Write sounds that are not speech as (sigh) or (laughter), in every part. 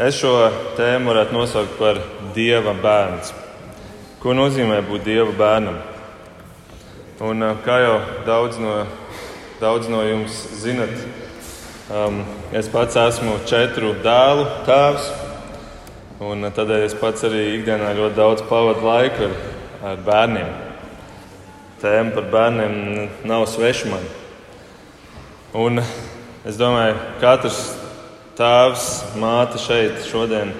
Es šo tēmu varētu nosaukt par Dieva bērns. Ko nozīmē būt Dieva bērnam? Un, kā jau daudz no, daudz no jums zinat, um, es pats esmu četru dēlu tēvs. Tādēļ es pats arī ikdienā ļoti daudz pavadu laiku ar, ar bērniem. Tēma par bērniem nav sveša man. Un es domāju, ka katrs tēvs, māte šeit šodien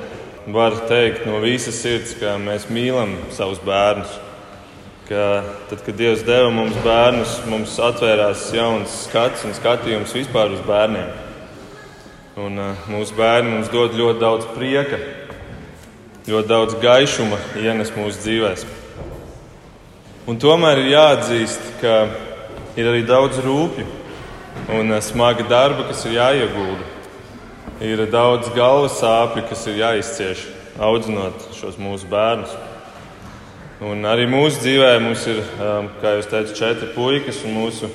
var teikt no visas sirds, ka mēs mīlam savus bērnus. Ka tad, kad Dievs deva mums bērnus, mums atvērās jauns skats un skatījums vispār uz bērniem. Un, uh, mūsu bērni mums dod ļoti daudz prieka, ļoti daudz gaišuma ienes mūsu dzīvēm. Un tomēr ir jāatzīst, ka ir arī daudz rūpju un uh, smaga darba, kas ir jāiegulda ir daudz galvas sāpju, kas ir jāizcieš audzinot šos mūsu bērnus. Un arī mūsu dzīvē mums ir, um, kā jau teicu, četri puikas, un mūsu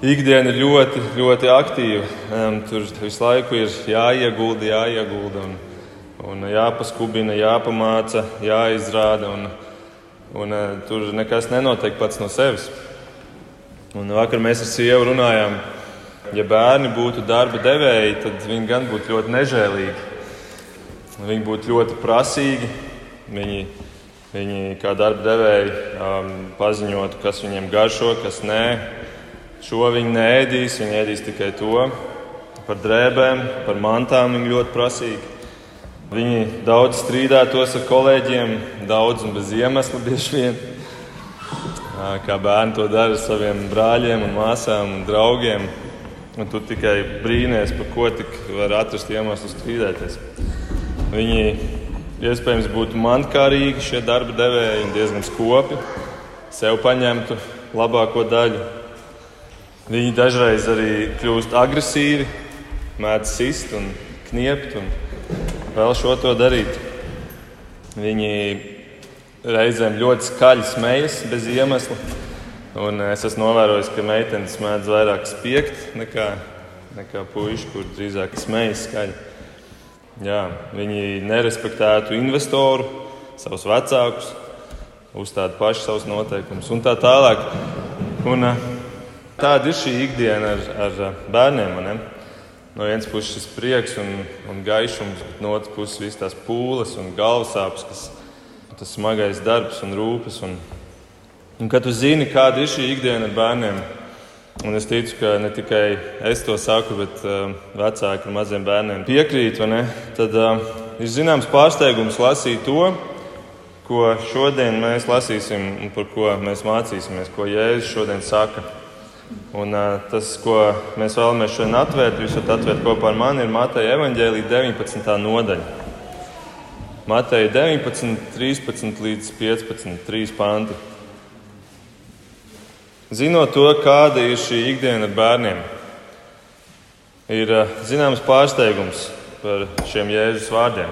ikdiena ir ļoti, ļoti aktīva. Um, tur visu laiku ir jāiegulda, jāiegulda, un, un jāpaskubina, jāpamāca, jāizrāda. Un, un, uh, tur nekas nenotiek pats no sevis. Un vakar mēs ar sievu runājām ja bērni būtu darba devēji, tad viņi gan būtu ļoti nežēlīgi. Viņi būtu ļoti prasīgi. Viņi, viņi kā darba devēji um, paziņotu, kas viņiem garšo, kas nē. Šo viņi neēdīs, viņi ēdīs tikai to. Par drēbēm, par mantām viņi ļoti prasīgi. Viņi daudz strīdētos ar kolēģiem, daudz un bez iemesla bieži vien. Kā bērni to dara ar saviem brāļiem, un māsām un draugiem. Un tu tikai brīnīties, par ko tik var atrast iemeslu strīdēties. Viņi iespējams būtu mankārīgi, šie darba devēji, diezgan skopi, sev paņemtu labāko daļu. Viņi dažreiz arī kļūst agresīvi, mēdz sist un kniept un vēl šo to darīt. Viņi reizēm ļoti skaļi smejas bez iemesla. Un es esmu novērojis, ka meitenes mēdz vairāk spiegt nekā, nekā puiši, kur drīzāk smējas skaļi. Jā, viņi nerespektētu investoru, savus vecākus, uzstāda paši savus noteikumus un tā tālāk. Un, tāda ir šī ikdiena ar, ar bērniem. Ne? No vienas puses šis prieks un, un gaišums, bet no otras puses visas tās pūles un galvasāpes, kas tas smagais darbs un rūpes. Un, Un, kad tu zini, kāda ir šī ikdiena ar bērniem, un es ticu, ka ne tikai es to saku, bet uh, vecāki ar maziem bērniem piekrīt, tad uh, ir zināms pārsteigums lasīt to, ko šodien mēs lasīsim un par ko mēs mācīsimies, ko Jēzus šodien saka. Un, uh, tas, ko mēs vēlamies šodien atvērt, jūs varat atvērt kopā ar mani, ir Mateja evaņģēlīja 19. nodaļa. Mateja 19, 13 līdz 15, 3 panti. Zinot to, kāda ir šī ikdiena bērniem, ir eh, zināms pārsteigums par šiem Jēzus vārdiem.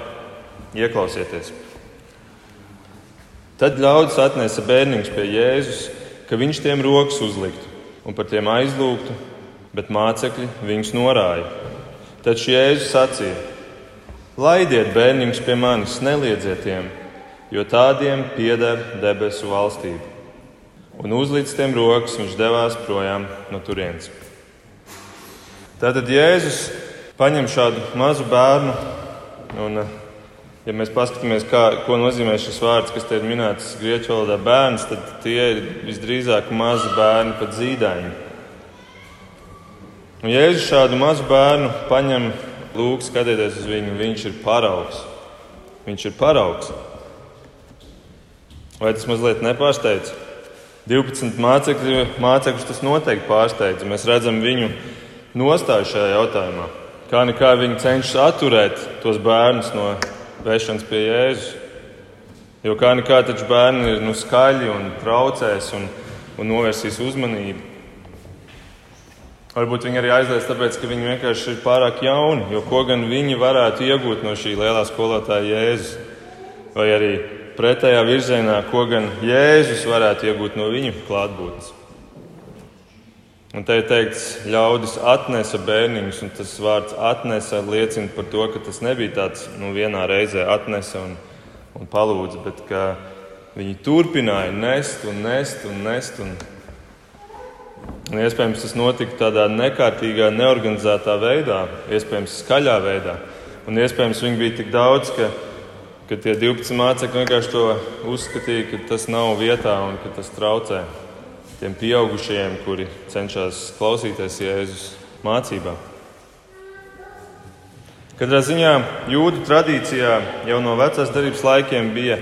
Ieklausieties! Tad ļaudis atnesa bērniņus pie Jēzus, ka viņš tiem rokas uzliktu un par tiem aizlūgtu, bet mācekļi viņus norāja. Tad Jēzus sacīja: Laidiet bērniņus pie manis, neliedziet tiem, jo tādiem pieder debesu valstība un uzlīdz tiem rokas viņš devās projām no turienes. Tātad Jēzus paņem šādu mazu bērnu, un, ja mēs paskatāmies, kā, ko nozīmē šis vārds, kas te ir minēts grieķu valodā, bērns, tad tie ir visdrīzāk mazi bērni, pat zīdaiņi. Un Jēzus šādu mazu bērnu paņem, lūk, skatieties uz viņu, viņš ir paraugs. Viņš ir paraugs. Vai tas mazliet nepārsteidz? 12 mācekļi, mācekļus tas noteikti pārsteidza. Mēs redzam viņu nostāju šajā jautājumā. Kā nekā viņi cenšas atturēt tos bērnus no vešanas pie Jēzus. Jo kā nekā taču bērni ir nu, skaļi un traucēs un, un novērsīs uzmanību. Varbūt viņi arī aizliedz, tāpēc ka viņi vienkārši ir pārāk jauni. Jo ko gan viņi varētu iegūt no šī lielā skolotāja Jēzus? Vai arī pretējā virzienā, ko gan Jēzus varētu iegūt no viņu klātbūtnes. Un te ir teikts, ļaudis atnesa bērniņus, un tas vārds atnesa liecina par to, ka tas nebija tāds nu, vienā reizē atnesa un, un palūdza, bet ka viņi turpināja nest un nest un nest. Un, un iespējams, tas notika tādā nekārtīgā, neorganizētā veidā, iespējams, skaļā veidā. Un iespējams, viņi bija tik daudz, ka, ka tie 12 mācekļi vienkārši to uzskatīja, ka tas nav vietā un ka tas traucē tiem pieaugušajiem, kuri cenšas klausīties Jēzus mācībā. Katrā ziņā jūdu tradīcijā jau no vecās darbības laikiem bija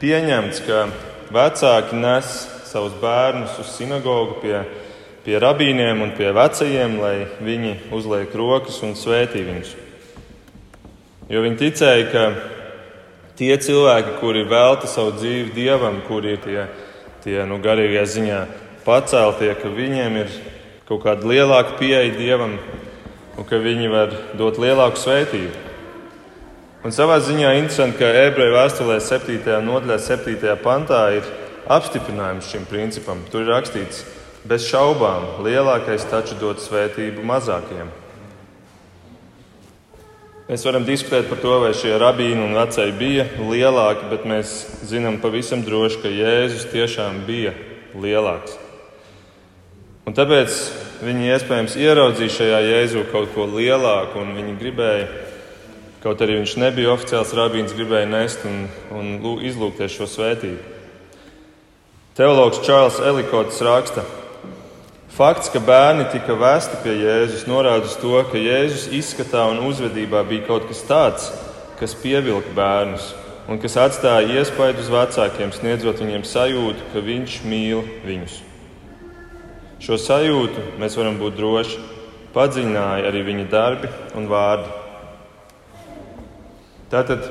pieņemts, ka vecāki nes savus bērnus uz sinagogu pie, pie rabīniem un pie vecajiem, lai viņi uzliek rokas un svētī viņus. Jo viņi ticēja, ka tie cilvēki, kuri velta savu dzīvi dievam, kuri ir tie, tie nu, garīgajā ziņā paceltie, ka viņiem ir kaut kāda lielāka pieeja dievam un ka viņi var dot lielāku svētību. Un savā ziņā interesanti, ka ebreju vēstulē 7. nodaļā, 7. pantā ir apstiprinājums šim principam. Tur ir rakstīts, bez šaubām, lielākais taču dod svētību mazākiem. Mēs varam diskutēt par to, vai šie rabīni un vecēji bija lielāki, bet mēs zinām pavisam droši, ka Jēzus tiešām bija lielāks. Un tāpēc viņi iespējams ieraudzīja šajā jēzu kaut ko lielāku, un viņi gribēja, kaut arī viņš nebija oficiāls rabīns, gribēja nest un, un izlūgties šo svētību. Teologs Čārls Elikots raksta, Fakts, ka bērni tika vēsti pie Jēzus, norāda uz to, ka Jēzus izskatā un uzvedībā bija kaut kas tāds, kas pievilka bērnus un kas atstāja iespaidu uz vecākiem, sniedzot viņiem sajūtu, ka viņš mīl viņus. Šo sajūtu mēs varam būt droši, padziļināja arī viņa darbi un vārdi. Tātad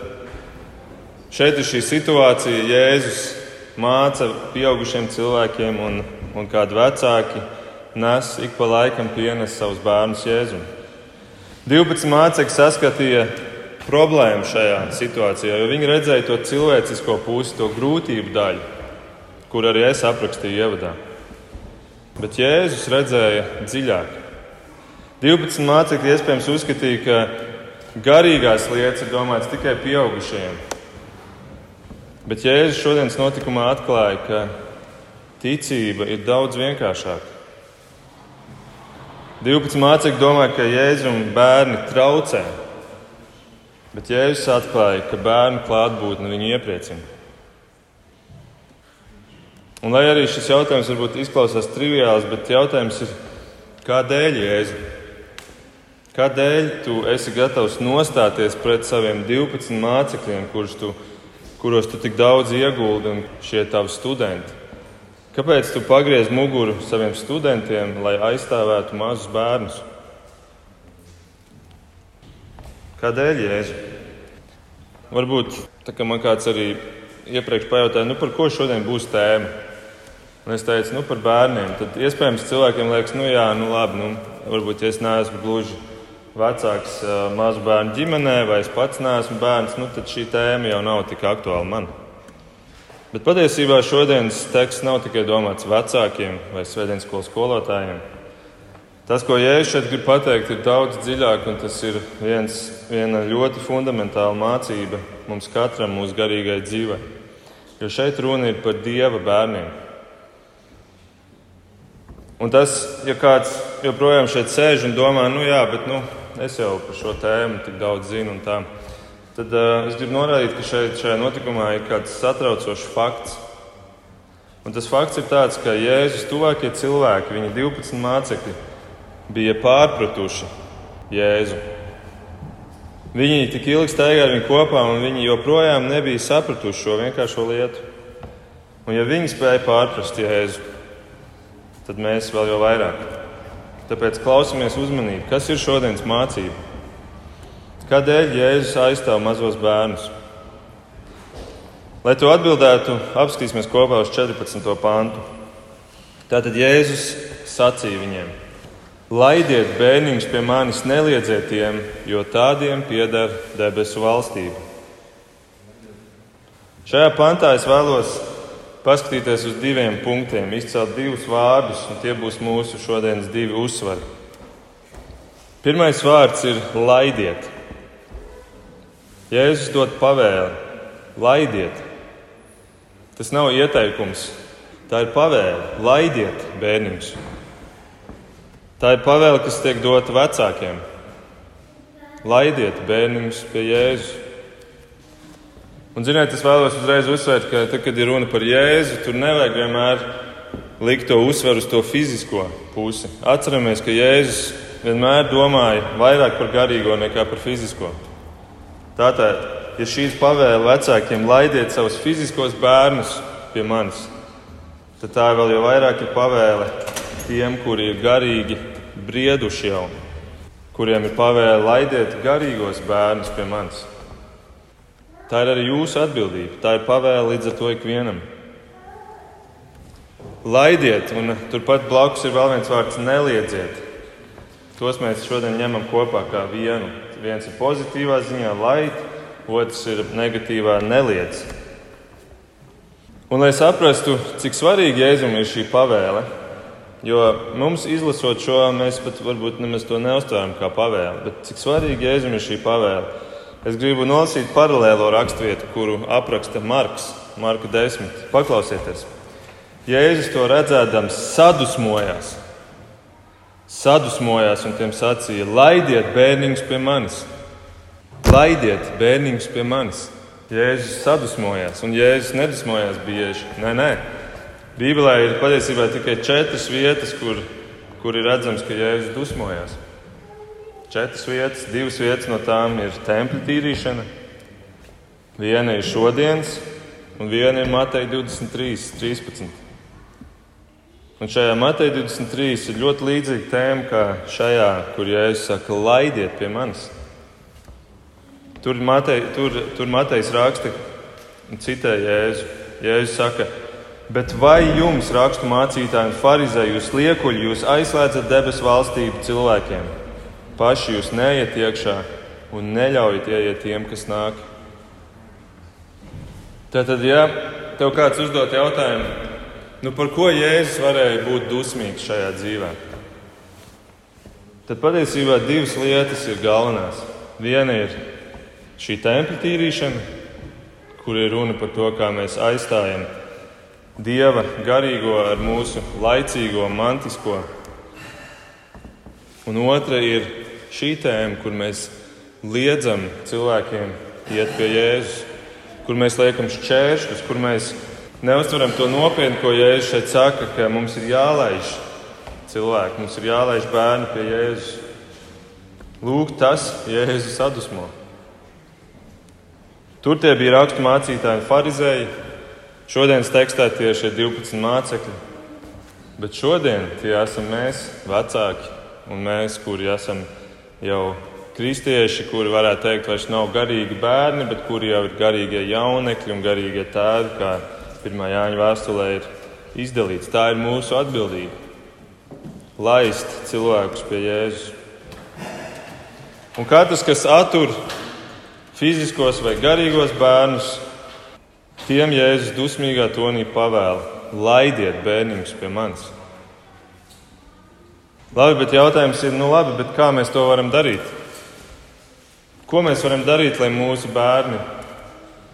šeit ir šī situācija, Jēzus māca pieaugušiem cilvēkiem, un, un kādi vecāki nes ik pa laikam pienes savus bērnus Jēzum. 12 mācekļi saskatīja problēmu šajā situācijā, jo viņi redzēja to cilvēcisko pusi, to grūtību daļu, kur arī es aprakstīju ievadā. Bet Jēzus redzēja dziļāk. 12 mācekļi iespējams uzskatīja, ka garīgās lietas ir domātas tikai pieaugušajiem. Bet Jēzus šodienas notikumā atklāja, ka ticība ir daudz vienkāršāka. 12 mācekļi domāja, ka Jēzum bērni traucē, bet Jēzus atklāja, ka bērnu klātbūtne viņu iepriecina. Un lai arī šis jautājums varbūt izklausās triviāls, bet jautājums ir, kādēļ Jēzu? Kādēļ tu esi gatavs nostāties pret saviem 12 mācekļiem, kurus tu, kuros tu tik daudz ieguldi un šie tavi studenti? Kāpēc tu pagriez muguru saviem studentiem, lai aizstāvētu mazus bērnus? Kādēļ Jēzu? Varbūt tā kā man kāds arī iepriekš pajautāja, nu, par ko šodien būs tēma. Un es teicu, nu, par bērniem. Tad iespējams cilvēkiem liekas, nu, jā, nu, labi, nu, varbūt ja es neesmu gluži vecāks mazu bērnu ģimenē, vai es pats neesmu bērns, nu, tad šī tēma jau nav tik aktuāla man. Bet patiesībā šodienas teksts nav tikai domāts vecākiem vai svētdienas skolas skolotājiem. Tas, ko Jēzus šeit grib pateikt, ir daudz dziļāk, un tas ir viens, viena ļoti fundamentāla mācība mums katram mūsu garīgai dzīvei. Jo šeit runa ir par Dieva bērniem. Un tas, ja kāds joprojām šeit sēž un domā, nu jā, bet nu, es jau par šo tēmu tik daudz zinu, tā, tad uh, es gribu norādīt, ka šeit, šajā notikumā ir kāds satraucošs fakts. Un tas fakts ir tāds, ka Jēzus tuvākie cilvēki, viņa 12 mācekļi, bija pārpratuši Jēzu. Viņi tik ilgi staigāja ar viņu kopā, un viņi joprojām nebija sapratuši šo vienkāršo lietu. Un ja viņi spēja pārprast Jēzu, tad mēs vēl jau vairāk. Tāpēc klausamies uzmanīgi, kas ir šodienas mācība. Kādēļ Jēzus aizstāv mazos bērnus? Lai to atbildētu, apskatīsimies kopā uz 14. pantu. Tātad Jēzus sacīja viņiem: Laidiet bērniņus pie manis, neliedziet tiem, jo tādiem pieder debesu valstība. Šajā pantā es vēlos paskatīties uz diviem punktiem, izcelt divus vārdus, un tie būs mūsu šodienas divi uzsvari. Pirmais vārds ir laidiet. Jēzus dod pavēli, laidiet. Tas nav ieteikums, tā ir pavēle, laidiet bērniņus. Tā ir pavēle, kas tiek dota vecākiem. Laidiet bērniņus pie Jēzus. Un, ziniet, es vēlos uzreiz uzsvērt, ka, tad, kad ir runa par Jēzu, tur nevajag vienmēr likt to uzsvaru uz to fizisko pusi. Atceramies, ka Jēzus vienmēr domāja vairāk par garīgo nekā par fizisko. Tātad, ja šīs pavēle vecākiem laidiet savus fiziskos bērnus pie manis, tad tā vēl jau vairāk ir pavēle tiem, kuri ir garīgi brieduši jau, kuriem ir pavēle laidiet garīgos bērnus pie manis. Tā ir arī jūsu atbildība. Tā ir pavēle līdz ar to ikvienam. Laidiet, un turpat blakus ir vēl viens vārds - neliedziet. Tos mēs šodien ņemam kopā kā vienu. Viens ir pozitīvā ziņā, laid, otrs ir negatīvā, neliedz. Un, lai saprastu, cik svarīgi Jēzum ir šī pavēle, jo mums izlasot šo, mēs pat varbūt nemaz to neuztveram kā pavēli, bet cik svarīgi Jēzum ir šī pavēle. Es gribu nolasīt paralēlo raksturvietu, kuru apraksta Marks, Marka 10. Paklausieties! Jēzus to redzēdams, sadusmojās. Sadusmojās un tiem sacīja: Laidiet bērniņus pie manis! Laidiet bērniņus pie manis! Jēzus sadusmojās, un Jēzus nedusmojās bieži. Nē, nē. Bībelē ir patiesībā tikai četras vietas, kur, kur ir redzams, ka Jēzus dusmojās četras vietas. Divas vietas no tām ir tempļa tīrīšana, viena ir šodienas, un viena ir Mateja 23, 13. Un šajā Mateja 23 ir ļoti līdzīga tēma kā šajā, kur Jēzus saka, laidiet pie manis. Tur, Matei, tur, tur Matejs raksta citē Jēzu. Jēzus saka, bet vai jums, rakstu mācītāji un farizēji, jūs liekuļi, jūs aizslēdzat debesu valstību cilvēkiem? Paši jūs neiet iekšā un neļaujiet ieiet tiem, kas nāk. Tātad, ja tev kāds uzdot jautājumu, nu par ko Jēzus varēja būt dusmīgs šajā dzīvē, tad patiesībā divas lietas ir galvenās. Viena ir šī tempļa tīrīšana, kur ir runa par to, kā mēs aizstājam dieva garīgo ar mūsu laicīgo, mantisko. Un otra ir šī tēma, kur mēs liedzam cilvēkiem iet pie Jēzus, kur mēs liekam šķēršļus, kur mēs neuztveram to nopietni, ko Jēzus šeit saka, ka mums ir jālaiž cilvēki, mums ir jālaiž bērni pie Jēzus. Lūk, tas Jēzus sadusmo. Tur tie bija rakstu mācītāji un farizēji. Šodienas tekstā tie ir šie 12 mācekļi. Bet šodien tie esam mēs, vecāki, un mēs, kuri esam jau kristieši, kuri varētu teikt, vairs nav garīgi bērni, bet kuri jau ir garīgie jaunekļi un garīgie tēvi, kā pirmā Jāņa vēstulē ir izdalīts. Tā ir mūsu atbildība. Laist cilvēkus pie Jēzus. Un katrs, kas attur fiziskos vai garīgos bērnus, tiem Jēzus dusmīgā tonī pavēla: laidiet bērniņus pie manis. Labi, bet jautājums ir, nu labi, kā mēs to varam darīt? Ko mēs varam darīt, lai mūsu bērni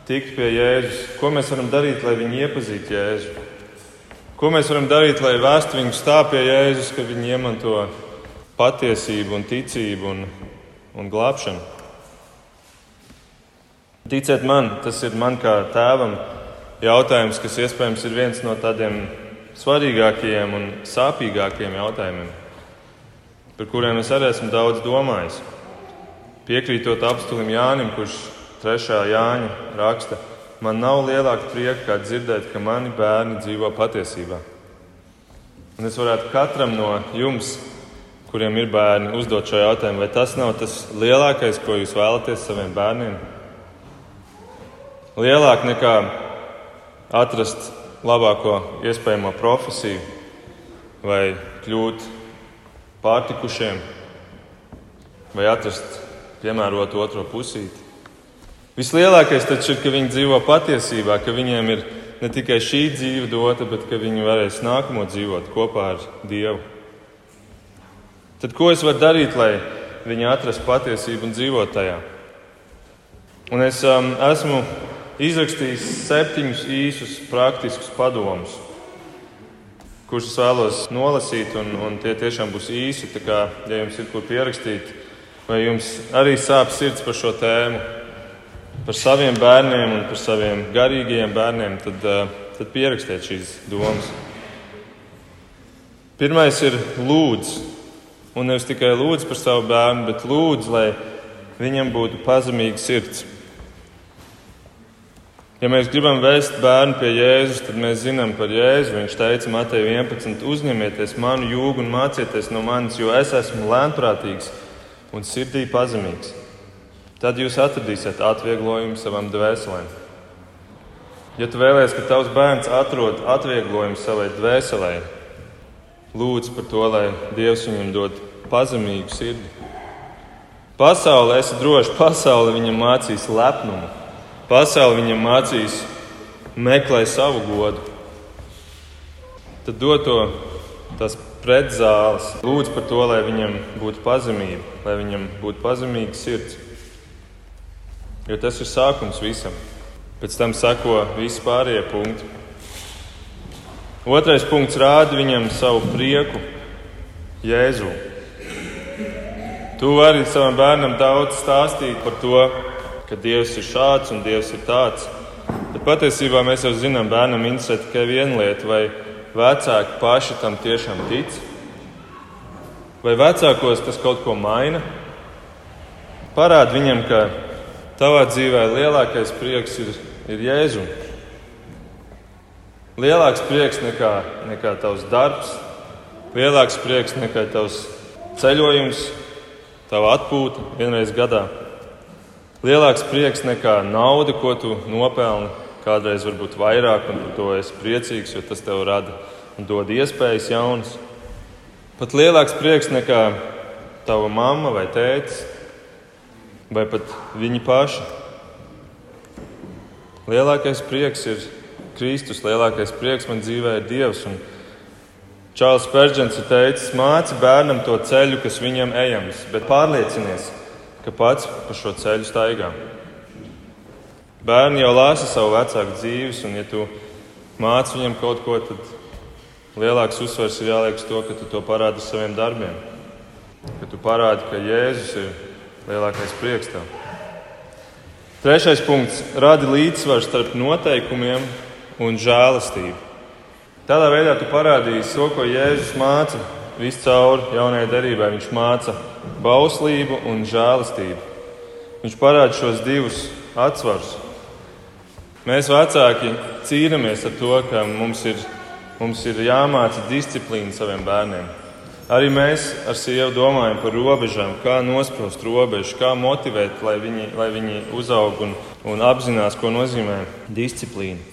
tiktu pie Jēzus? Ko mēs varam darīt, lai viņi iepazītu Jēzu? Ko mēs varam darīt, lai vēstu viņus tā pie Jēzus, ka viņi iemanto patiesību un ticību un, un glābšanu? Ticiet man, tas ir man kā tēvam jautājums, kas iespējams ir viens no tādiem svarīgākajiem un sāpīgākajiem jautājumiem par kuriem es arī esmu daudz domājis. Piekrītot apstulim Jānim, kurš 3. Jāņa raksta, man nav lielāka prieka, kā dzirdēt, ka mani bērni dzīvo patiesībā. Un es varētu katram no jums, kuriem ir bērni, uzdot šo jautājumu, vai tas nav tas lielākais, ko jūs vēlaties saviem bērniem? Lielāk nekā atrast labāko iespējamo profesiju vai kļūt pārtikušiem vai atrast piemērotu otro pusīti. Vislielākais taču ir, ka viņi dzīvo patiesībā, ka viņiem ir ne tikai šī dzīve dota, bet ka viņi varēs nākamo dzīvot kopā ar Dievu. Tad ko es varu darīt, lai viņi atrastu patiesību un dzīvot tajā? Un es um, esmu izrakstījis septiņus īsus praktiskus padomus, kurus es vēlos nolasīt, un, un tie tiešām būs īsi. Tā kā, ja jums ir kur pierakstīt, vai jums arī sāp sirds par šo tēmu, par saviem bērniem un par saviem garīgajiem bērniem, tad, uh, tad pierakstiet šīs domas. Pirmais ir lūdz, un nevis tikai lūdz par savu bērnu, bet lūdz, lai viņam būtu pazemīga sirds. Ja mēs gribam vēst bērnu pie Jēzus, tad mēs zinām par Jēzu. Viņš teica, Matei 11, uzņemieties manu jūgu un mācieties no manis, jo es esmu lēnprātīgs un sirdī pazemīgs. Tad jūs atradīsiet atvieglojumu savam dvēselēm. Ja tu vēlēsies, ka tavs bērns atrod atvieglojumu savai dvēselē, lūdz par to, lai Dievs viņam dod pazemīgu sirdi. Pasaulē esi drošs, pasaule viņam mācīs lepnumu pasauli viņam mācīs, meklē savu godu. Tad dod to tās pretzāles, lūdz par to, lai viņam būtu pazemība, lai viņam būtu pazemīga sirds. Jo tas ir sākums visam. Pēc tam sako visi pārējie punkti. Otrais punkts rāda viņam savu prieku Jēzu. Tu vari savam bērnam daudz stāstīt par to, ka Dievs ir šāds un Dievs ir tāds. Bet patiesībā mēs jau zinām, bērnam interesē tikai viena lieta, vai vecāki paši tam tiešām tic, vai vecākos tas kaut ko maina. Parādi viņam, ka tavā dzīvē lielākais prieks ir, ir Jēzu. Lielāks prieks nekā, nekā tavs darbs, lielāks prieks nekā tavs ceļojums, tava atpūta vienreiz gadā lielāks prieks nekā nauda, ko tu nopelni. Kādreiz varbūt vairāk, un par to esi priecīgs, jo tas tev rada un dod iespējas jaunas. Pat lielāks prieks nekā tava mamma vai tētis, vai pat viņi paši. Lielākais prieks ir Kristus, lielākais prieks man dzīvē ir Dievs. Un Čārls Pērģents ir teicis, māci bērnam to ceļu, kas viņam ejams, bet pārliecinies, ka pats pa šo ceļu staigā. Bērni jau lāsa savu vecāku dzīves, un, ja tu māci viņam kaut ko, tad lielāks uzsvers ir jāliek uz to, ka tu to parādi ar saviem darbiem. Ka tu parādi, ka Jēzus ir lielākais prieks tev. Trešais punkts - radi līdzsvaru starp noteikumiem un žēlastību. Tādā veidā tu parādīsi to, ko Jēzus māca viscaur jaunajai derībai. Viņš māca bauslību un žēlastību. Viņš parāda šos divus atsvarus. Mēs vecāki cīnāmies ar to, ka mums ir, mums ir jāmāca disciplīna saviem bērniem. Arī mēs ar sievu domājam par robežām, kā nosprost robežu, kā motivēt, lai viņi, lai viņi uzaug un, un apzinās, ko nozīmē disciplīna.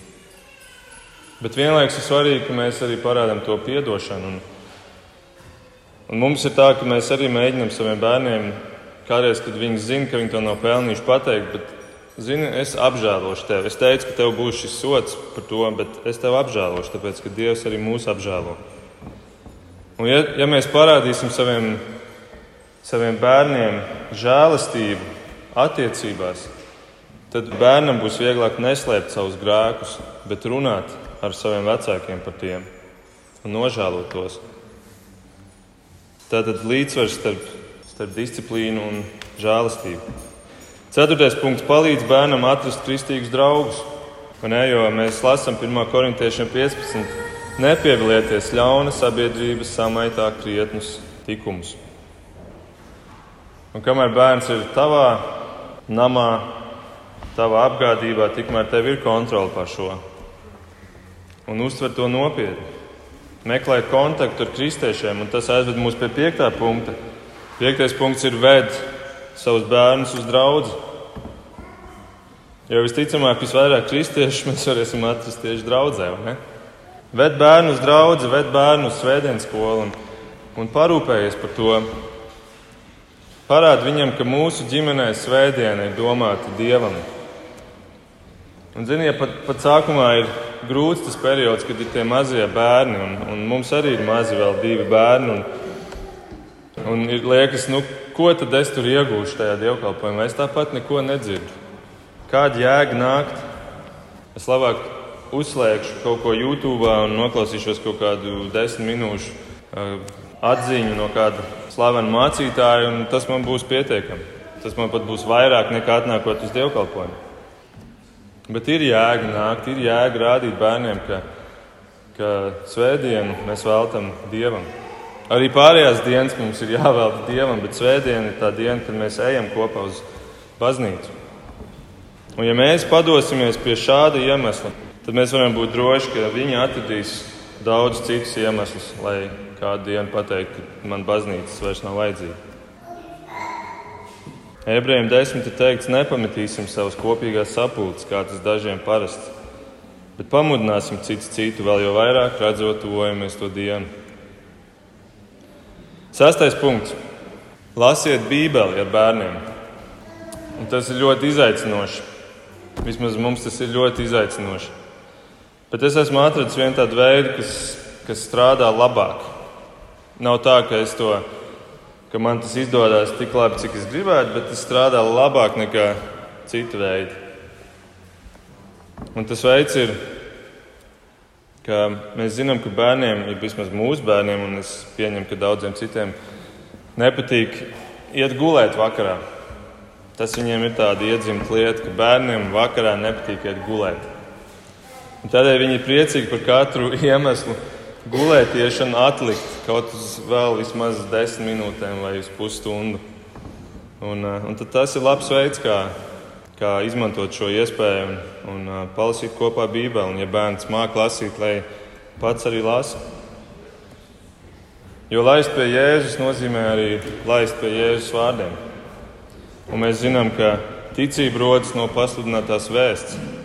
Bet vienlaikus ir svarīgi, ka mēs arī parādām to piedošanu. Un, Un mums ir tā, ka mēs arī mēģinām saviem bērniem, kādreiz, kad viņi zina, ka viņi to nav pelnījuši pateikt, bet, zini, es apžēlošu tevi. Es teicu, ka tev būs šis sots par to, bet es tevi apžēlošu, tāpēc, ka Dievs arī mūs apžēlo. Un ja, ja mēs parādīsim saviem, saviem bērniem žēlastību attiecībās, tad bērnam būs vieglāk neslēpt savus grēkus, bet runāt ar saviem vecākiem par tiem un nožēlot tos. Tātad līdzsvars starp, starp disciplīnu un žēlastību. Ceturtais punkts palīdz bērnam atrast kristīgus draugus. Ne, jo mēs lasām 1. korintiešiem 15. Nepievilieties ļauna sabiedrības samaitā krietnus tikumus. Un kamēr bērns ir tavā namā, tavā apgādībā, tikmēr tev ir kontrole pār šo. Un uztver to nopietni meklēt kontaktu ar kristiešiem, un tas aizved mūs pie piektā punkta. Piektais punkts ir ved savus bērnus uz draugu. Jo visticamāk, visvairāk kristiešus mēs varēsim atrast tieši draudzē. Ved bērnu uz draugu, ved bērnu uz svētdienas skolu un, un parūpējies par to. Parādi viņam, ka mūsu ģimenē svētdiena ir domāta dievam. Un, ziniet, pat, pat sākumā ir grūts tas periods, kad ir tie mazie bērni, un, un mums arī ir mazi vēl divi bērni. Un, un ir liekas, nu, ko tad es tur iegūšu tajā dievkalpojumā? Es tāpat neko nedzirdu. Kāda jēga nākt? Es labāk uzslēgšu kaut ko YouTube un noklausīšos kaut kādu desmit minūšu atziņu no kāda slavena mācītāja, un tas man būs pietiekami. Tas man pat būs vairāk nekā atnākot uz dievkalpojumu. Bet ir jēga nākt, ir jēga rādīt bērniem, ka, ka svētdienu mēs veltam Dievam. Arī pārējās dienas mums ir jāvelta Dievam, bet svētdiena ir tā diena, kad mēs ejam kopā uz baznīcu. Un ja mēs padosimies pie šāda iemesla, tad mēs varam būt droši, ka viņi atradīs daudz citus iemeslus, lai kādu dienu pateiktu, ka man baznīcas vairs nav vajadzīga. Ebrejiem desmit ir teikts, nepametīsim savus kopīgās sapulces, kā tas dažiem parasts, bet pamudināsim citu citu vēl jau vairāk, redzot, tuvojamies to dienu. Sastais punkts. Lasiet Bībeli ar bērniem. Un tas ir ļoti izaicinoši. Vismaz mums tas ir ļoti izaicinoši. Bet es esmu atradzis vienu tādu veidu, kas, kas strādā labāk. Nav tā, ka, to, ka man tas izdodas tik labi, cik es gribētu, bet tas strādā labāk nekā citi veidi. Un tas veids ir, ka mēs zinām, ka bērniem, ja vismaz mūsu bērniem, un es pieņemu, ka daudziem citiem nepatīk iet gulēt vakarā. Tas viņiem ir tāda iedzimta lieta, ka bērniem vakarā nepatīk iet gulēt. Tādēļ viņi ir priecīgi par katru (laughs) iemeslu gulētiešanu atlikt kaut uz vēl vismaz desmit minūtēm vai uz pusstundu. Un, eh, un tas ir labs veids, kā, kā izmantot šo iespēju un, un eh, palasīt kopā Bībeli. Un, ja bērns māca lasīt, lai pats arī lasa. Jo laist pie Jēzus nozīmē arī laist pie Jēzus vārdiem. Un mēs zinām, ka ticība rodas no pasludinātās vēstures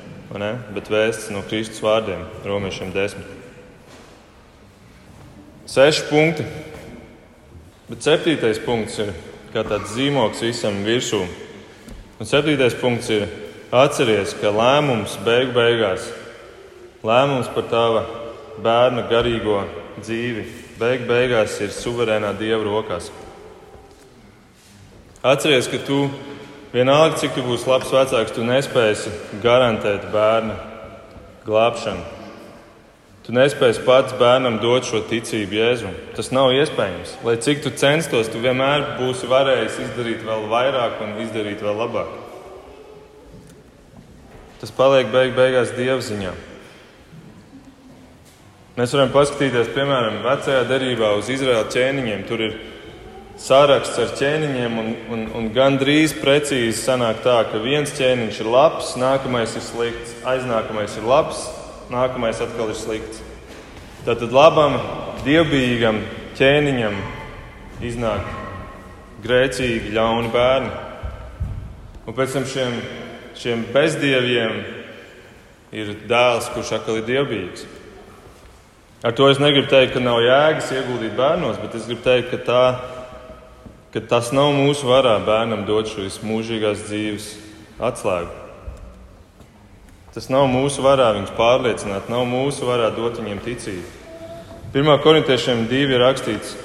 bet vēsts no Kristus vārdiem, Romiešiem 10. Seši punkti. Bet septītais punkts ir kā tāds zīmogs visam virsū. Un septītais punkts ir atceries, ka lēmums beigu beigās, lēmums par tava bērna garīgo dzīvi, beigu beigās ir suverēnā Dieva rokās. Atceries, ka tu Vienalga, cik tu būsi labs vecāks, tu nespēsi garantēt bērna glābšanu. Tu nespēsi pats bērnam dot šo ticību Jēzum. Tas nav iespējams. Lai cik tu censtos, tu vienmēr būsi varējis izdarīt vēl vairāk un izdarīt vēl labāk. Tas paliek beig beigās Dieva ziņā. Mēs varam paskatīties, piemēram, vecajā derībā uz Izraēla ķēniņiem. Tur ir saraksts ar ķēniņiem, un, un, un gandrīz precīzi sanāk tā, ka viens ķēniņš ir labs, nākamais ir slikts, aiznākamais ir labs, nākamais atkal ir slikts. Tātad labam, dievbijīgam ķēniņam iznāk grēcīgi, ļauni bērni. Un pēc tam šiem, šiem bezdieviem ir dēls, kurš atkal ir dievbijīgs. Ar to es negribu teikt, ka nav jēgas ieguldīt bērnos, bet es gribu teikt, ka tā ir ka tas nav mūsu varā bērnam dot šīs mūžīgās dzīves atslēgu. Tas nav mūsu varā viņus pārliecināt, nav mūsu varā dot viņiem ticību. Pirmā korintiešiem divi ir rakstīts,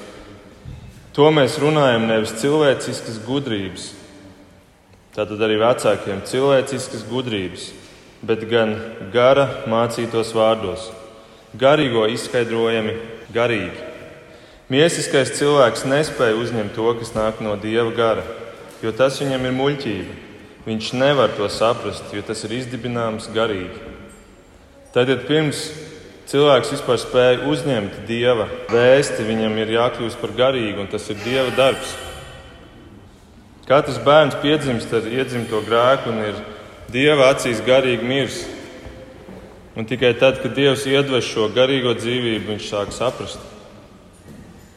to mēs runājam nevis cilvēciskas gudrības, tātad arī vecākiem cilvēciskas gudrības, bet gan gara mācītos vārdos, garīgo izskaidrojami garīgi. Miesiskais cilvēks nespēja uzņemt to, kas nāk no dieva gara, jo tas viņam ir muļķība. Viņš nevar to saprast, jo tas ir izdibināms garīgi. Tad, pirms cilvēks vispār spēja uzņemt dieva vēsti, viņam ir jākļūst par garīgu, un tas ir dieva darbs. Katrs bērns piedzimst ar iedzimto grēku un ir dieva acīs garīgi mirs. Un tikai tad, kad Dievs iedves šo garīgo dzīvību, viņš sāk saprast.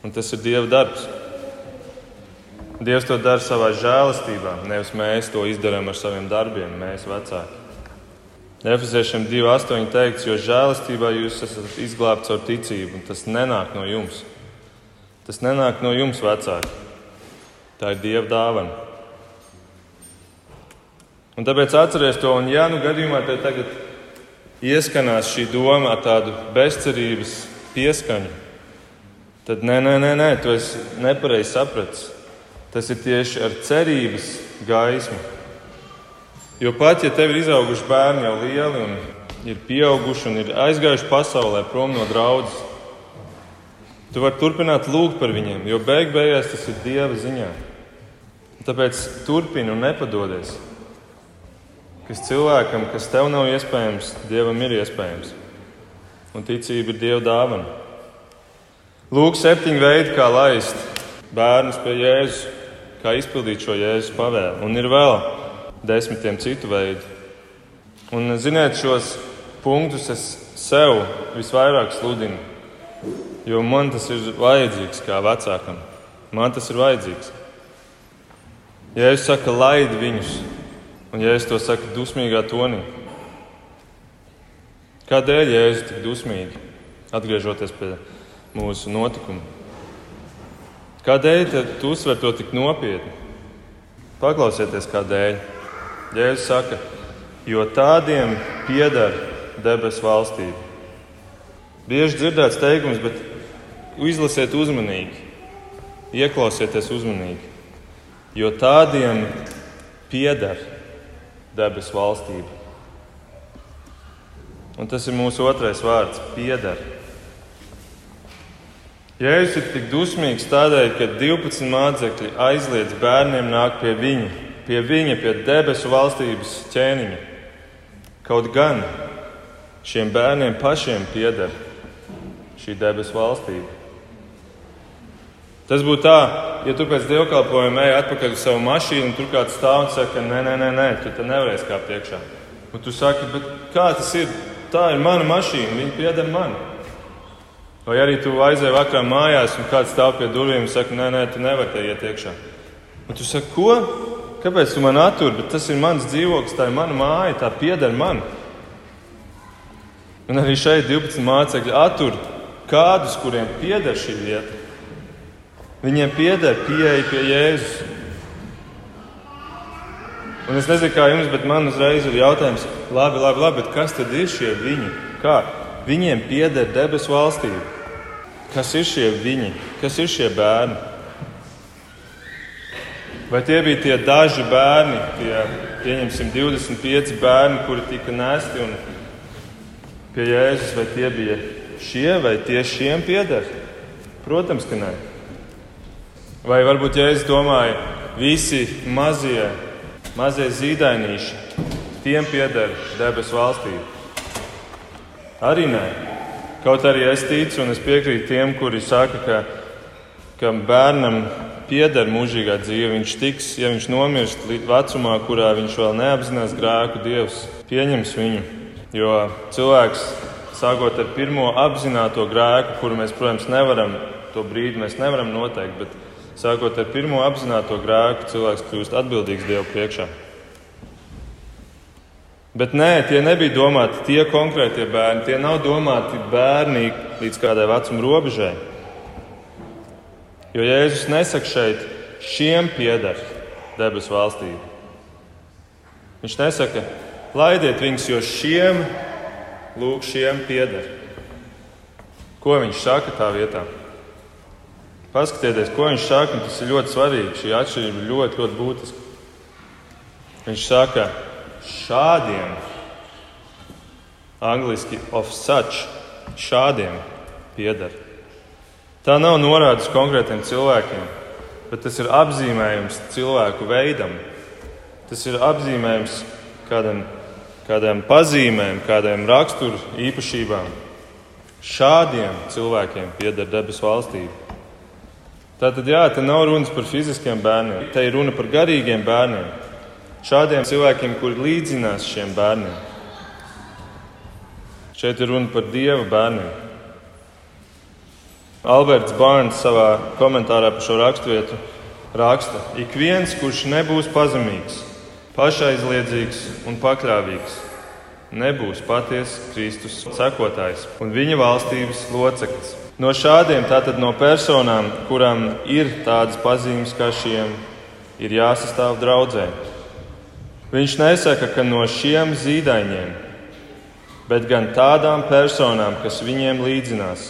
Un tas ir Dieva darbs. Dievs to dara savā žēlastībā, nevis mēs to izdarām ar saviem darbiem, mēs vecāki. Efeziešiem 2,8 teikts, jo žēlastībā jūs esat izglābts ar ticību, un tas nenāk no jums. Tas nenāk no jums, vecāki. Tā ir Dieva dāvana. Un tāpēc atcerieties to, un ja nu gadījumā tev tagad ieskanās šī doma ar tādu bezcerības pieskaņu, tad nē, nē, nē, nē tu esi nepareizi sapratis. Tas ir tieši ar cerības gaismu. Jo pat ja tev ir izauguši bērni jau lieli un ir pieauguši un ir aizgājuši pasaulē prom no draudzes, tu vari turpināt lūgt par viņiem, jo beig beigās tas ir Dieva ziņā. Tāpēc turpini un nepadodies. Kas cilvēkam, kas tev nav iespējams, Dievam ir iespējams. Un ticība ir Dieva dāvana. Lūk, septiņi veidi, kā laist bērnus pie Jēzus, kā izpildīt šo Jēzus pavēlu. Un ir vēl desmitiem citu veidu. Un, ziniet, šos punktus es sev visvairāk sludinu, jo man tas ir vajadzīgs kā vecākam. Man tas ir vajadzīgs. Ja es saku, laid viņus, un ja es to saku dusmīgā tonī, kādēļ Jēzus tik dusmīgi, atgriežoties pie mūsu notikuma? Kādēļ tu uzsver to tik nopietni? Paklausieties, kādēļ. Jēzus saka, jo tādiem pieder debesu valstība. Bieži dzirdēts teikums, bet izlasiet uzmanīgi, ieklausieties uzmanīgi jo tādiem pieder debesu valstība. Un tas ir mūsu otrais vārds - pieder. Jēzus ir tik dusmīgs tādēļ, ka 12 mācekļi aizliedz bērniem nākt pie viņa, pie viņa, pie debesu valstības ķēniņa. Kaut gan šiem bērniem pašiem pieder šī debesu valstība. Tas būtu tā, ja tu pēc dievkalpojuma ej atpakaļ uz savu mašīnu, un tur kāds stāv un saka, nē, nē, nē, nē tu te nevarēsi kāpt iekšā. Un tu saki, kā tas ir? Tā ir mana mašīna, viņa pieder man. Vai arī tu aizēji vakarā mājās, un kāds stāv pie durvīm un saka, nē, nē, tu nevari te iet iekšā. Un tu saki, ko? Kāpēc tu man attur? Bet tas ir mans dzīvoklis, tā ir mana māja, tā pieder man. Un arī šeit 12 mācekļi attur kādus, kuriem pieder šī vieta. Viņiem pieder pieeja pie Jēzus. Un es nezinu, kā jums, bet man uzreiz ir jautājums, labi, labi, labi kas tad ir šie viņi? Kā? Viņiem pieder debesu valstība. Kas ir šie viņi? Kas ir šie bērni? Vai tie bija tie daži bērni, tie pieņemsim 25 bērni, kuri tika nesti un pie Jēzus, vai tie bija šie, vai tie šiem pieder? Protams, ka nē. Vai varbūt Jēzus domāja, visi mazie, mazie zīdainīši, tiem pieder debesu valstība? Arī nē. Kaut arī es ticu un es piekrītu tiem, kuri saka, ka, ka bērnam pieder mūžīgā dzīve. Viņš tiks, ja viņš nomirst vecumā, kurā viņš vēl neapzinās grēku, Dievs pieņems viņu. Jo cilvēks, sākot ar pirmo apzināto grēku, kuru mēs, protams, nevaram to brīdi nevaram noteikt, bet Sākot ar pirmo apzināto grēku, cilvēks kļūst atbildīgs Dievu priekšā. Bet nē, tie nebija domāti tie konkrētie bērni. Tie nav domāti bērni līdz kādai vecuma robežai. Jo Jēzus nesaka šeit, šiem pieder debesu valstība. Viņš nesaka, laidiet viņus, jo šiem, lūk, šiem pieder. Ko viņš saka tā vietā? Paskatieties, ko viņš saka, un tas ir ļoti svarīgi. Šī atšķirība ir ļoti, ļoti būtiska. Viņš saka, šādiem, angļuiski of such, šādiem pieder. Tā nav norāde uz konkrētiem cilvēkiem, bet tas ir apzīmējums cilvēku veidam. Tas ir apzīmējums kādam, kādām pazīmēm, kādām raksturu īpašībām. Šādiem cilvēkiem pieder debesu valstība. Tātad, jā, te nav runas par fiziskiem bērniem, te ir runa par garīgiem bērniem. Šādiem cilvēkiem, kuri līdzinās šiem bērniem. Šeit ir runa par dieva bērniem. Alberts Bārns savā komentārā par šo raksturvietu raksta: Ik viens, kurš nebūs pazemīgs, pašaizliedzīgs un pakļāvīgs, nebūs patiesa Kristus sekotājs un viņa valstības loceklis. No šādiem, tātad no personām, kurām ir tādas pazīmes kā šiem, ir jāsastāv draudzē. Viņš nesaka, ka no šiem zīdaiņiem, bet gan tādām personām, kas viņiem līdzinās,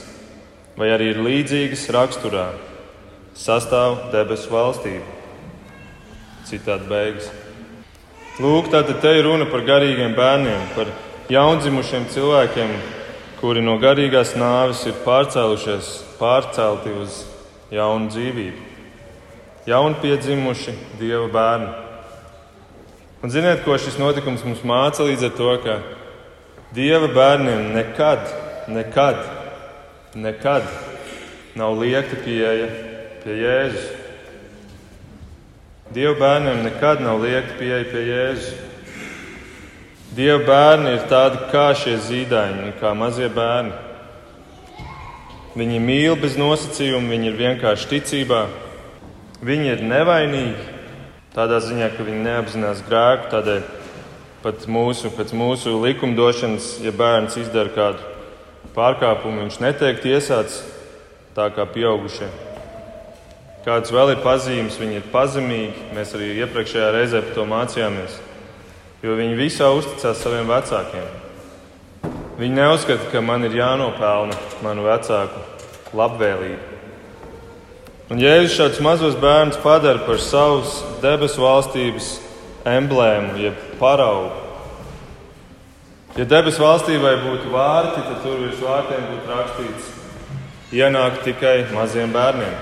vai arī ir līdzīgas raksturā, sastāv debesu valstība. Citādi beigas. Lūk, tātad te ir runa par garīgiem bērniem, par jaundzimušiem cilvēkiem, kuri no garīgās nāves ir pārcēlušies, pārcelti uz jaunu dzīvību. Jauni piedzimuši dieva bērni. Un ziniet, ko šis notikums mums māca līdz ar to, ka dieva bērniem nekad, nekad, nekad nav liekta pieeja pie Jēzus. Dieva bērniem nekad nav liekta pieeja pie Jēzus. Dieva bērni ir tādi kā šie zīdaiņi, kā mazie bērni. Viņi mīl bez nosacījuma, viņi ir vienkārši ticībā. Viņi ir nevainīgi tādā ziņā, ka viņi neapzinās grēku. Tādēļ pat mūsu, pēc mūsu likumdošanas, ja bērns izdara kādu pārkāpumu, viņš netiek tiesāts tā kā pieaugušie. Kādas vēl ir pazīmes, viņi ir pazemīgi. Mēs arī iepriekšējā reizē par to mācījāmies. Jo viņi visā uzticās saviem vecākiem. Viņi neuzskata, ka man ir jānopelna manu vecāku labvēlību. Un Jēzus šādus mazos bērnus padara par savas debesu valstības emblēmu, jeb paraugu. Ja debesu valstībai būtu vārti, tad tur virs vārtiem būtu rakstīts: ienāk tikai maziem bērniem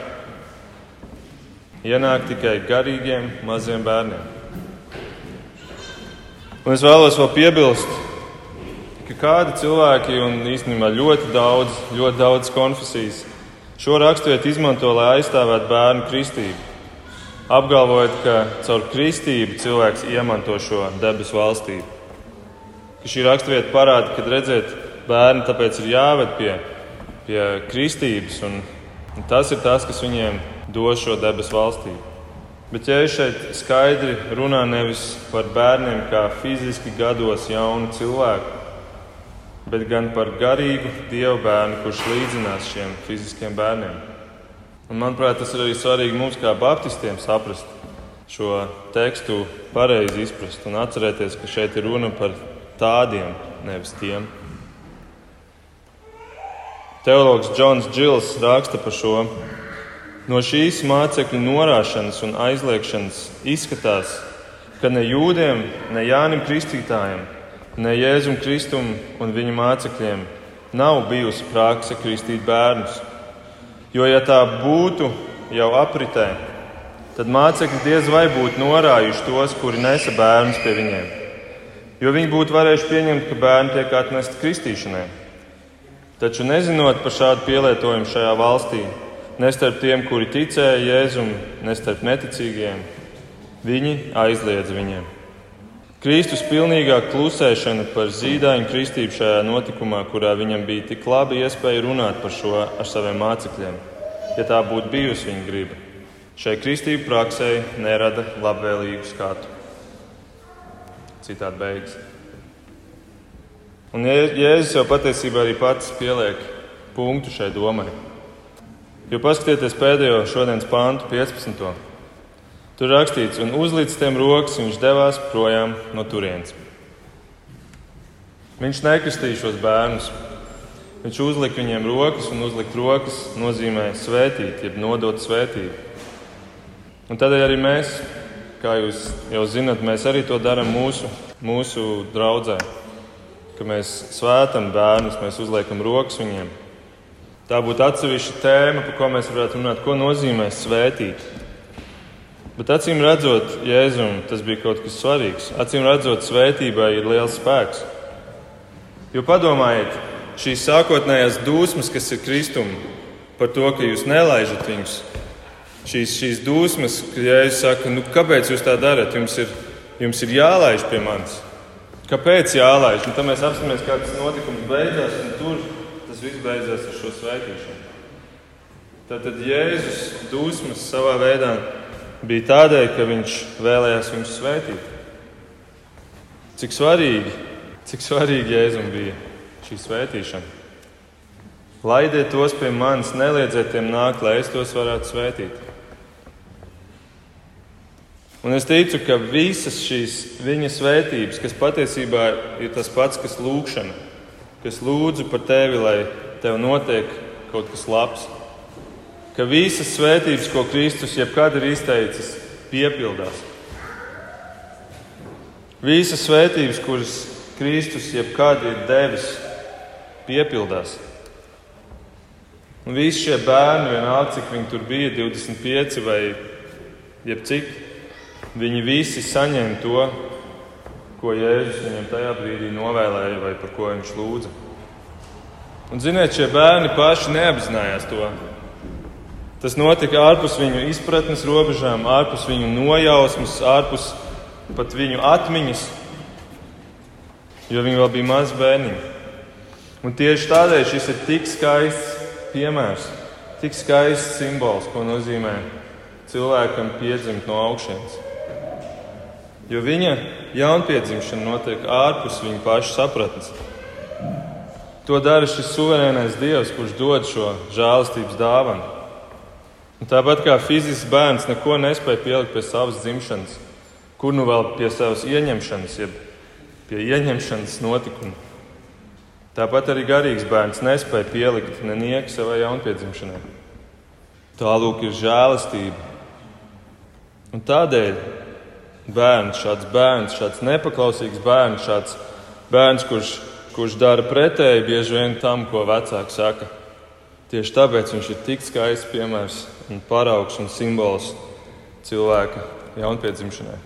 ienāk tikai garīgiem maziem bērniem. Un es vēlos vēl piebilst, ka kādi cilvēki, un īstenībā ļoti daudz, ļoti daudz konfesijas, šo raksturvietu izmanto, lai aizstāvētu bērnu kristību. Apgalvojot, ka caur kristību cilvēks iemanto šo debesu valstību. Ka šī raksturvieta parāda, ka redzēt, bērni tāpēc ir jāved pie, pie kristības, un, un tas ir tas, kas viņiem dos šo debesu valstību. Bet ja es šeit skaidri runāju nevis par bērniem kā fiziski gados jaunu cilvēku, bet gan par garīgu dievu bērnu, kurš līdzinās šiem fiziskiem bērniem. Un, manuprāt, tas ir arī svarīgi mums, kā baptistiem, saprast šo tekstu, pareizi izprast un atcerēties, ka šeit ir runa par tādiem, nevis tiem. Teologs Džons Džils raksta par šo No šīs mācekļu norāšanas un aizliegšanas izskatās, ka ne jūdiem, ne Jānim Kristītājam, ne Jēzum Kristum un viņa mācekļiem nav bijusi prakse kristīt bērnus. Jo, ja tā būtu jau apritē, tad mācekļi diez vai būtu norājuši tos, kuri nesa bērnus pie viņiem. Jo viņi būtu varējuši pieņemt, ka bērni tiek atnesti kristīšanai. Taču nezinot par šādu pielietojumu šajā valstī, ne starp tiem, kuri ticēja Jēzum, ne starp neticīgiem. Viņi aizliedz viņiem. Kristus pilnīgā klusēšana par zīdaiņu kristību šajā notikumā, kurā viņam bija tik laba iespēja runāt par šo ar saviem mācekļiem, ja tā būtu bijusi viņa griba. Šai kristību praksē nerada labvēlīgu skatu. Citādi beigas. Un Jēzus jau patiesībā arī pats pieliek punktu šai domai. Jo paskatieties pēdējo šodienas pāntu, 15. Tur rakstīts, un uzlīdz tiem rokas viņš devās projām no turienes. Viņš nekristīja šos bērnus. Viņš uzlika viņiem rokas, un uzlikt rokas nozīmē svētīt, jeb nodot svētību. Un tādēļ arī mēs, kā jūs jau zinat, mēs arī to darām mūsu, mūsu draudzē. Ka mēs svētam bērnus, mēs uzliekam rokas viņiem. Tā būtu atsevišķa tēma, par ko mēs varētu runāt, ko nozīmē svētīt. Bet acīm redzot, Jēzum tas bija kaut kas svarīgs. Acīm redzot, svētībai ir liels spēks. Jo padomājiet, šīs sākotnējās dusmas, kas ir kristumi, par to, ka jūs nelaižat viņus, šīs, šīs dusmas, ka Jēzus saka, nu, kāpēc jūs tā darat? Jums ir, jums ir jālaiž pie manis. Kāpēc jālaiž? Un tad mēs apstāmies, kā tas notikums beidzās, un tur tas viss beidzās ar šo svētīšanu. Tātad Jēzus dusmas savā veidā bija tādēļ, ka viņš vēlējās viņus svētīt. Cik svarīgi, cik svarīgi Jēzum bija šī svētīšana. Laidiet tos pie manis, neliedziet tiem nākt, lai es tos varētu svētīt. Un es ticu, ka visas šīs viņa svētības, kas patiesībā ir tas pats, kas lūgšana, kas lūdzu par tevi, lai tev notiek kaut kas labs, ka visas svētības, ko Kristus jebkad ir izteicis, piepildās. Visas svētības, kuras Kristus jebkad ir devis, piepildās. Un visi šie bērni, vienalga cik viņi tur bija, 25 vai cik, viņi visi saņēma to, ko Jēzus viņam tajā brīdī novēlēja vai par ko viņš lūdza. Un, ziniet, šie bērni paši neapzinājās to. Tas notika ārpus viņu izpratnes robežām, ārpus viņu nojausmas, ārpus pat viņu atmiņas, jo viņi vēl bija mazi bērniņi. Un tieši tādēļ šis ir tik skaists piemērs, tik skaists simbols, ko nozīmē cilvēkam piedzimt no augšas. Jo viņa jaunpiedzimšana notiek ārpus viņa paša sapratnes. To dara šis suverēnais Dievs, kurš dod šo žēlastības dāvanu. Un tāpat kā fizisks bērns neko nespēja pielikt pie savas dzimšanas, kur nu vēl pie savas ieņemšanas, jeb pie ieņemšanas notikuma. Tāpat arī garīgs bērns nespēja pielikt nenieku savai jaunpiedzimšanai. Tālūk ir žēlastība. Un tādēļ bērns, šāds bērns, šāds nepaklausīgs bērns, šāds bērns, kurš, kurš dara pretēji bieži vien tam, ko vecāki saka. Tieši tāpēc viņš ir tik skaists piemērs un paraugs un simbols cilvēka jaunpiedzimšanai.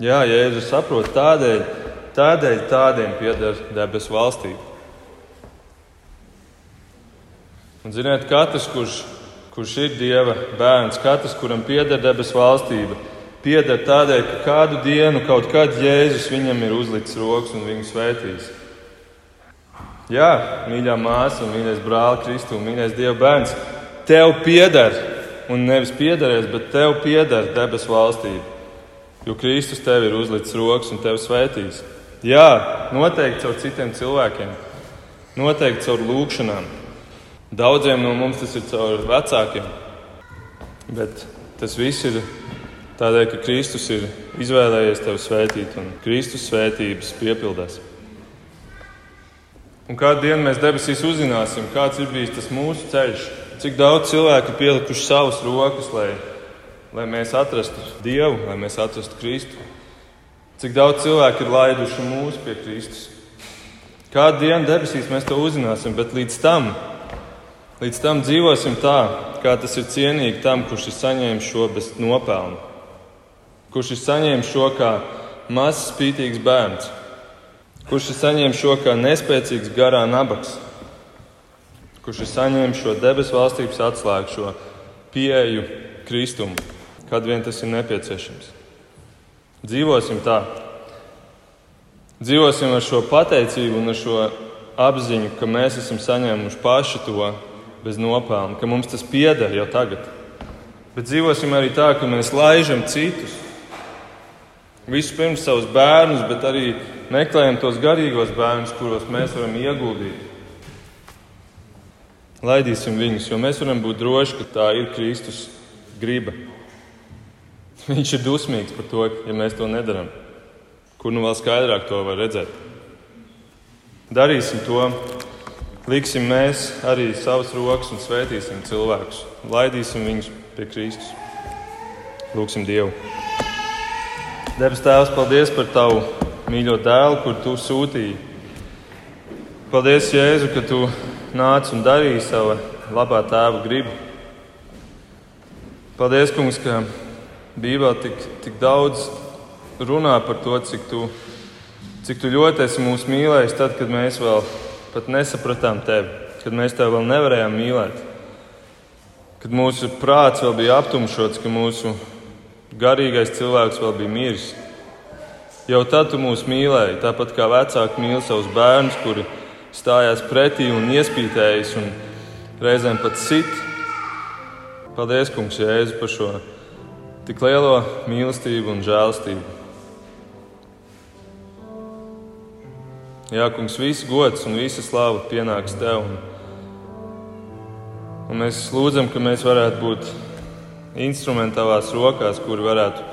Jā, Jēzus saprot tādēļ, Tādēļ tādiem pieder debesu valstība. Un, ziniet, katrs, kurš, kurš ir Dieva bērns, katrs, kuram pieder debesu valstība, pieder tādēļ, ka kādu dienu, kaut kad Jēzus viņam ir uzlicis rokas un viņu svētījis. Jā, mīļā māsa mīļais brālis, Kristu mīļais Dieva bērns, tev pieder, un nevis piederēs, bet tev pieder debesu valstība. Jo Kristus tev ir uzlicis rokas un tevi svētījis. Jā, noteikti caur citiem cilvēkiem, noteikti caur lūgšanām. Daudziem no mums tas ir caur vecākiem, bet tas viss ir tādēļ, ka Kristus ir izvēlējies tevi svētīt, un Kristus svētības piepildās. Un kādu dienu mēs debesīs uzzināsim, kāds ir bijis tas mūsu ceļš, cik daudz cilvēku ir pielikuši savas rokas, lai, lai mēs atrastu Dievu, lai mēs atrastu Kristu. Cik daudz cilvēku ir laiduši mūsu pie Kristus. Kādu dienu debesīs mēs to uzzināsim, bet līdz tam, līdz tam dzīvosim tā, kā tas ir cienīgi tam, kurš ir saņēmis šo bez nopelnu. Kurš ir saņēmis šo kā mazs, spītīgs bērns, kurš ir saņēmis šo kā nespēcīgs garā nabaks, kurš ir saņēmis šo debesu valstības atslēgu, šo pieeju Kristumu, kad vien tas ir nepieciešams. Dzīvosim tā. Dzīvosim ar šo pateicību un ar šo apziņu, ka mēs esam saņēmuši paši to bez nopelna, ka mums tas pieder jau tagad. Bet dzīvosim arī tā, ka mēs laižam citus. Vispirms savus bērnus, bet arī meklējam tos garīgos bērnus, kuros mēs varam ieguldīt. Laidīsim viņus, jo mēs varam būt droši, ka tā ir Kristus griba. Viņš ir dusmīgs par to, ja mēs to nedarām. Kur nu vēl skaidrāk to var redzēt? Darīsim to, liksim mēs arī savas rokas un svētīsim cilvēkus. Laidīsim viņus pie Kristus. Lūksim Dievu. Debes Tēvs, paldies par Tavu mīļo dēlu, kur Tu sūtīji. Paldies, Jēzu, ka Tu nāc un darīji savu labā tēva gribu. Paldies, Kungs, ka Bībelē tik, tik daudz runā par to, cik tu, cik tu ļoti esi mūs mīlējis, tad, kad mēs vēl pat nesapratām tevi, kad mēs tevi vēl nevarējām mīlēt, kad mūsu prāts vēl bija aptumšots, ka mūsu garīgais cilvēks vēl bija miris. Jau tad tu mūs mīlēji, tāpat kā vecāki mīl savus bērnus, kuri stājās pretī un iespītējas un reizēm pat sit. Paldies, Kungs, Jēzu, par šo tik lielo mīlestību un žēlastību. Jā, kungs, viss gods un visa slāva pienāks tev. Un, un mēs lūdzam, ka mēs varētu būt instrumenti tavās rokās, kuri varētu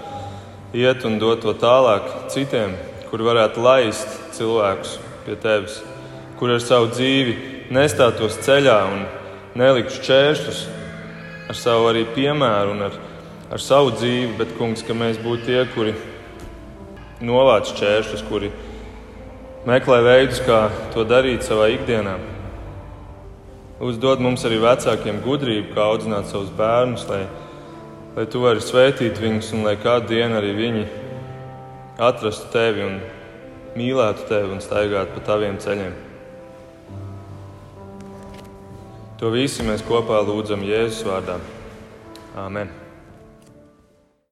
iet un dot to tālāk citiem, kuri varētu laist cilvēkus pie tevis, kuri ar savu dzīvi nestātos ceļā un neliktu šķēršļus ar savu arī piemēru un ar, ar savu dzīvi, bet, kungs, ka mēs būtu tie, kuri novāc šķēršļus, kuri meklē veidus, kā to darīt savā ikdienā. Uzdod mums arī vecākiem gudrību, kā audzināt savus bērnus, lai, lai tu vari svētīt viņus un lai kādu dienu arī viņi atrastu tevi un mīlētu tevi un staigātu pa taviem ceļiem. To visu mēs kopā lūdzam Jēzus vārdā. Āmen!